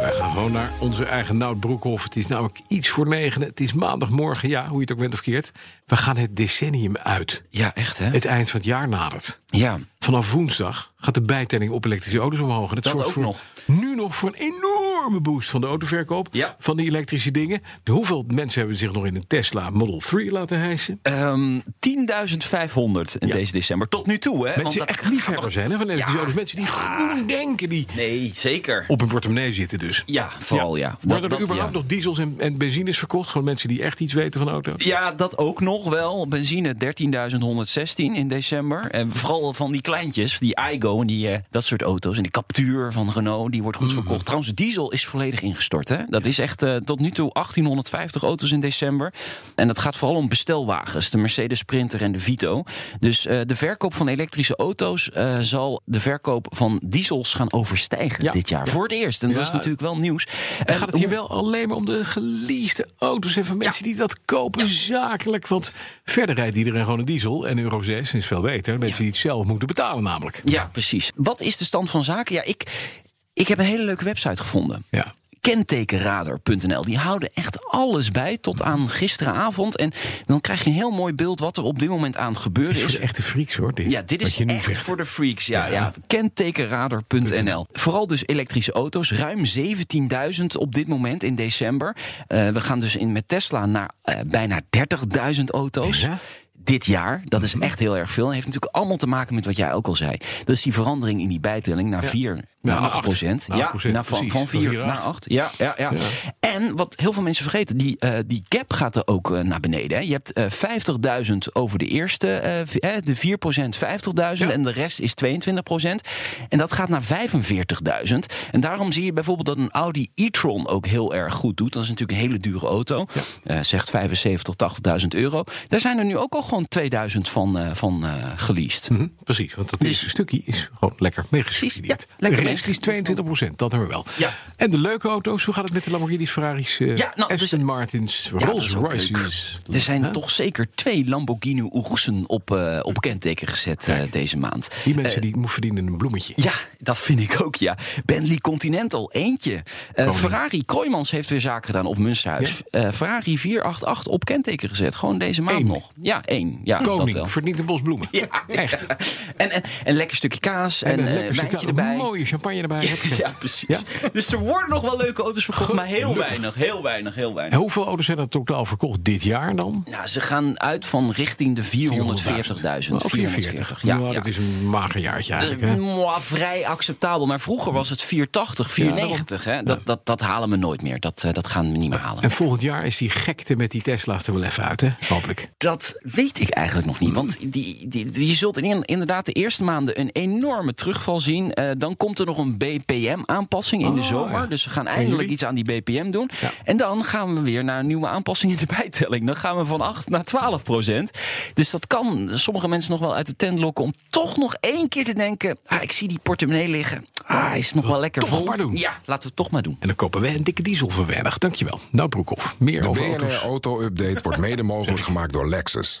Wij gaan gewoon naar onze eigen Nout Broekhoff. Het is namelijk iets voor negen. Het is maandagmorgen, ja, hoe je het ook bent of keert. We gaan het decennium uit. Ja, echt hè? Het eind van het jaar nadert. Ja. Vanaf woensdag gaat de bijtelling op elektrische auto's omhoog. En dat, Dat zorgt ook voor, nog. nu nog voor een enorme boost van de autoverkoop. Ja. Van die elektrische dingen. De hoeveel mensen hebben zich nog in een Tesla Model 3 laten hijsen? Ehm 10.500 in Ja. deze december. Tot nu toe, hè? Mensen die echt liefhebber zijn hè, van elektrische auto's. Mensen die groen denken, die Nee, zeker. op hun portemonnee zitten dus. Ja, vooral ja. Worden er überhaupt nog diesels en, en benzines verkocht? Gewoon mensen die echt iets weten van auto's? Ja, dat ook nog wel. Benzine 13.116 in december. En vooral van die kleintjes, die iGo en die, eh, dat soort auto's. En die Captur van Renault, die wordt goed verkocht. Trouwens, diesel is volledig ingestort. Hè? Dat is echt eh, tot nu toe 1850 auto's in december. En dat gaat vooral om bestelwagens. De Mercedes Sprinter en de Vito. Dus eh, de verkoop van elektrische auto's eh, zal de verkoop van diesels gaan overstijgen Ja. dit jaar. Voor het eerst. En dat is natuurlijk wel nieuws. En gaat het hier wel alleen maar om de geleasede auto's en van mensen die dat kopen zakelijk? Want verder rijdt iedereen gewoon een diesel en Euro 6 is veel beter. Mensen die het zelf moeten betalen namelijk. Ja, precies. Wat is de stand van zaken? Ja, ik, ik heb een hele leuke website gevonden. Ja. Kentekenradar.nl. Die houden echt alles bij tot aan gisteravond. En dan krijg je een heel mooi beeld wat er op dit moment aan het gebeuren Dit is voor de echte freaks hoor. Dit, Ja, dit is je echt zegt. voor de freaks. Ja, Ja. ja. Kentekenradar.nl. Vooral dus elektrische auto's. Ruim 17.000 op dit moment in december. Eh, we gaan dus in met Tesla naar eh, bijna 30.000 auto's. Ja. Dit jaar, dat is echt heel erg veel. En heeft natuurlijk allemaal te maken met wat jij ook al zei. Dat is die verandering in die bijtelling naar 4 naar naar 8 acht. procent. Ja, 8 procent, naar van, precies. van Van 4 vier naar naar acht. 8. Ja, ja, ja, En wat heel veel mensen vergeten, die, eh, die gap gaat er ook eh, naar beneden. Hè. Je hebt eh 50.000 over de eerste, de 4 procent 50.000 Ja. en de rest is 22 procent. En dat gaat naar 45.000. En daarom zie je bijvoorbeeld dat een Audi e-tron ook heel erg goed doet. Dat is natuurlijk een hele dure auto. Zegt 75 tot 80.000 euro. Daar zijn er nu ook al gewoon 2000 van, eh, van eh geleased. Mhm, precies, want dat Dus- eerste stukje is gewoon lekker meegesubsidieerd. Ja, lekker de rest is 22 procent, dat hebben we wel. Ja. En de leuke auto's, hoe gaat het met de Lamborghinis, Ferraris, eh, Ja, nou, dus- Aston Martins, Ja, Rolls is Royces? Er zijn Huh? toch zeker twee Lamborghini Ursen op, op kenteken gezet deze maand. Die mensen die verdienen een bloemetje. Ja, dat vind ik ook, ja. Bentley Continental, eentje. Ferrari Kroijmans heeft weer zaken gedaan, of Münsterhuis. Eh, Ferrari 488 op kenteken gezet, gewoon deze maand Eén. nog. Ja, één. Ja, dat. Koning verdient een bos bloemen. Ja, Echt. En, en een lekker stukje kaas en, een eh, lekker wijntje stukje- erbij. mooie champagne erbij. Ja, precies. Dus er worden nog wel leuke auto's verkocht, maar heel weinig, heel weinig, heel weinig. En hoeveel auto's zijn er totaal verkocht dit jaar dan? Nou, ze gaan uit van richting de 440.000. Of 440. Ja, nou, dat is een mager jaartje eigenlijk. Eh, vrij acceptabel. Maar vroeger was het 480, 490. hè? Dat, dat, dat halen we nooit meer. Dat, eh, dat gaan we niet meer halen. En volgend jaar is die gekte met die Tesla's er wel even uit, hè? Hopelijk. Dat weet ik eigenlijk nog niet. Want die, die, die- je zult in, inderdaad de eerste maanden een enorme terugval zien. Eh, dan komt er nog een BPM-aanpassing in de Oh, zomer. ja. Dus we gaan eindelijk iets aan die BPM doen. Ja. En dan gaan we weer naar een nieuwe aanpassing in de bijtelling. Dan gaan we van 8 naar 12 procent. Dus dat kan sommige mensen nog wel uit de tent lokken... om toch nog één keer te denken... Ah, ik zie die portemonnee liggen. Ah, is nog wel lekker toch vol. maar doen. Ja, laten we het toch maar doen. En dan kopen we een dikke diesel voor weinig. Dankjewel. Nou, Broekhoff. Meer De over BNR auto's. Auto Update wordt mede mogelijk gemaakt door Lexus.